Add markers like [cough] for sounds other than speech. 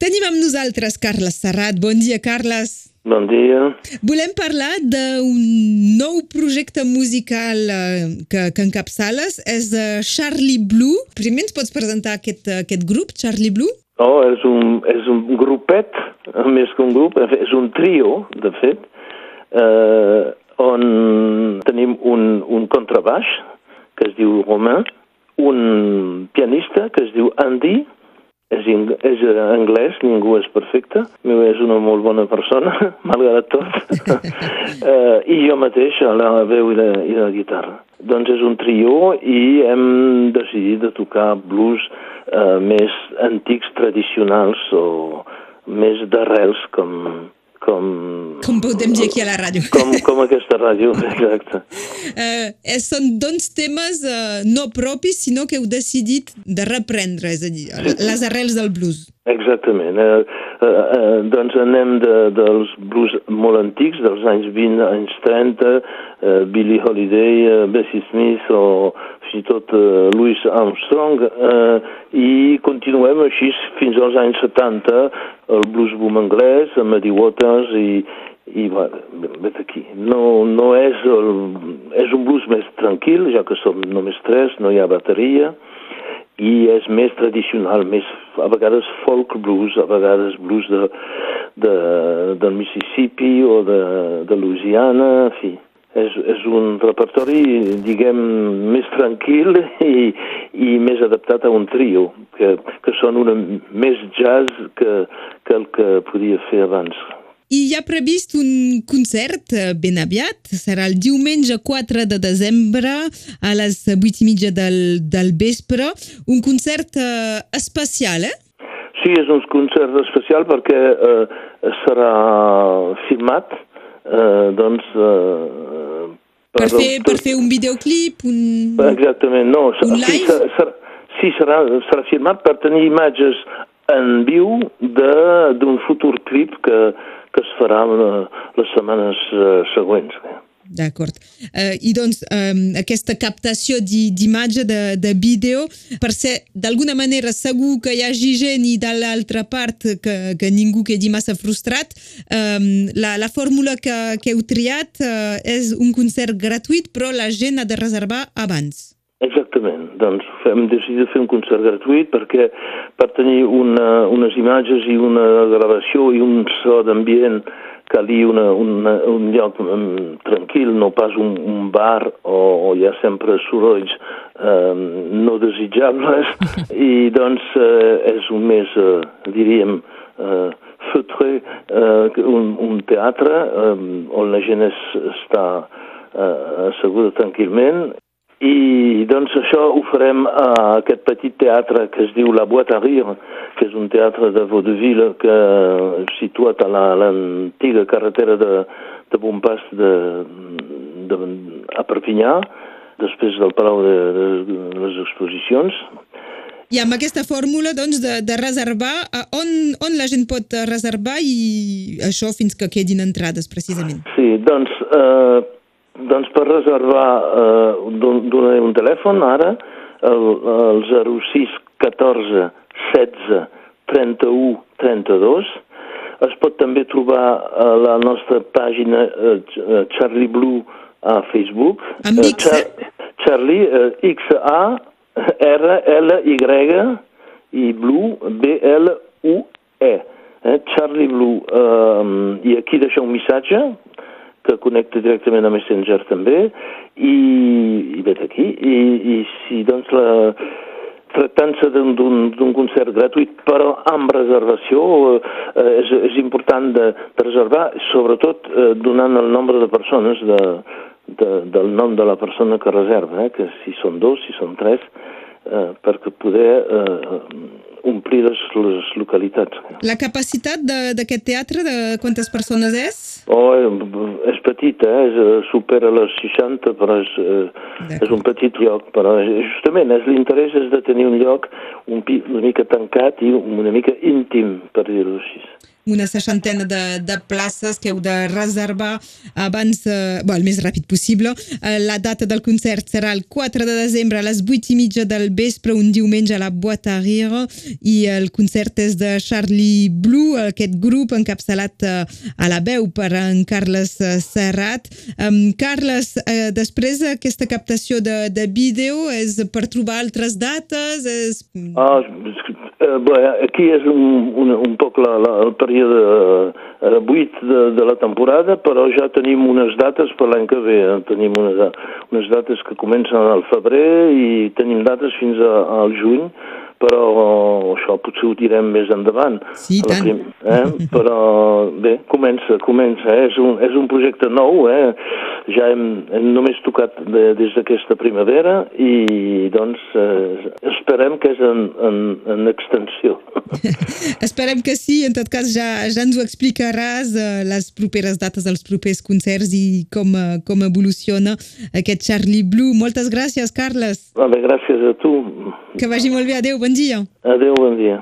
Tenim amb nosaltres Carles Serrat. Bon dia, Carles. Bon dia. Volem parlar d'un nou projecte musical eh, que, que encapçales. És uh, Charlie Blue. Primer ens pots presentar aquest, uh, aquest grup, Charlie Blue? Oh, és un, és un grupet, més que un grup, és un trio, de fet, eh, on tenim un, un contrabaix, que es diu Romain, un pianista que es diu Andy, és, és anglès, ningú és perfecte, meu és una molt bona persona, [laughs] malgrat tot, uh, [laughs] i jo mateix a la veu i la, i la guitarra. Doncs és un trio i hem decidit de tocar blues uh, més antics, tradicionals o més d'arrels, com, com... Com podem dir aquí a la ràdio. Com, com aquesta ràdio, [laughs] exacte. Uh, són doncs temes uh, no propis, sinó que heu decidit de reprendre, és a dir, les arrels del blues. Exactament. Eh, eh, eh, doncs anem de, dels blues molt antics, dels anys 20, anys 30, eh, Billie Holiday, eh, Bessie Smith o fins i tot eh, Louis Armstrong, eh, i continuem així fins als anys 70, el blues boom anglès, Muddy Waters i, i va, vet aquí. No, no és, el, és un blues més tranquil, ja que som només tres, no hi ha bateria, i és més tradicional, més a vegades folk blues, a vegades blues de, de, del Mississippi o de, de Louisiana, en fi. És, és un repertori, diguem, més tranquil [laughs] i, i més adaptat a un trio, que, que són una, més jazz que, que el que podia fer abans. I hi ha previst un concert eh, ben aviat, serà el diumenge 4 de desembre a les 8 i mitja del, del vespre, un concert eh, especial, eh? Sí, és un concert especial perquè eh, serà filmat, eh, doncs... Eh, per, per, fer, per fer un videoclip, un... Exactament, no. Un live? Sí, serà, sí serà, serà filmat per tenir imatges en viu d'un futur clip que, que es farà les setmanes uh, següents. D'acord. Uh, I doncs um, aquesta captació d'imatge, de, de vídeo, per ser d'alguna manera segur que hi hagi gent i de l'altra part que, que ningú quedi massa frustrat, um, la, la fórmula que, que heu triat uh, és un concert gratuït, però la gent ha de reservar abans. Exactament. Doncs hem decidit fer un concert gratuït perquè per tenir una, unes imatges i una gravació i un so d'ambient calia una, una, un lloc um, tranquil, no pas un, un bar o, o hi ha sempre sorolls um, no desitjables [laughs] i doncs uh, és un més, uh, diríem, uh, feutré, uh, un, un teatre um, on la gent es, està uh, asseguda tranquil·lament i doncs això ho farem a aquest petit teatre que es diu La Boîte à Rire, que és un teatre de vaudeville que situat a l'antiga carretera de, de Bonpas de, de, a Perpinyà, després del Palau de, de, de les Exposicions. I amb aquesta fórmula doncs, de, de reservar, on, on la gent pot reservar i això fins que quedin entrades, precisament? Sí, doncs... Eh, doncs per reservar, eh, donaré un telèfon ara, el, el 06 14 16 31 32. Es pot també trobar a la nostra pàgina eh, eh Charlie Blue a Facebook. Amb X, eh, Char Charlie, eh, X-A-R-L-Y i Blue, B-L-U-E. Eh, Charlie Blue. Eh, I aquí deixa un missatge que connecta directament a Messenger també, i, i vet aquí, i, i si doncs la, tractant-se d'un concert gratuït però amb reservació eh, és, és important de, de reservar, sobretot eh, donant el nombre de persones de, de, del nom de la persona que reserva, eh, que si són dos, si són tres, eh, perquè poder eh, omplir les, les localitats. La capacitat d'aquest teatre, de quantes persones és? Oh, és petita, eh? és, eh, supera les 60, però és, eh, és un petit lloc. Però justament l'interès és de tenir un lloc un, una mica tancat i una mica íntim, per dir-ho així. Una seixantena de, de places que heu de reservar abans, eh, bon, el més ràpid possible. Eh, la data del concert serà el 4 de desembre a les 8 i mitja del vespre, un diumenge a la Boîte à Rire, i el concert és de Charlie Blue, aquest grup encapçalat eh, a la veu per en Carles eh, Serrat. Um, Carles, eh, després aquesta captació de, de vídeo és per trobar altres dates? És... Ah, eh, bé, aquí és un, un, un poc la, la, el període eh, 8 de, de la temporada, però ja tenim unes dates per l'any que ve. Eh? Tenim unes, unes dates que comencen al febrer i tenim dates fins a, al juny però això potser ho direm més endavant. Sí, tant. Prim, eh? Però bé, comença, comença. Eh? És, un, és un projecte nou, eh? Ja hem, hem només tocat de, des d'aquesta primavera i doncs eh, esperem que és en, en, en extensió. [laughs] esperem que sí, en tot cas ja, ja ens ho explicaràs eh, les properes dates dels propers concerts i com, eh, com evoluciona aquest Charlie Blue. Moltes gràcies, Carles. Vale, gràcies a tu. Que vagi molt bé. Adéu, bon dia. Adéu, bon dia.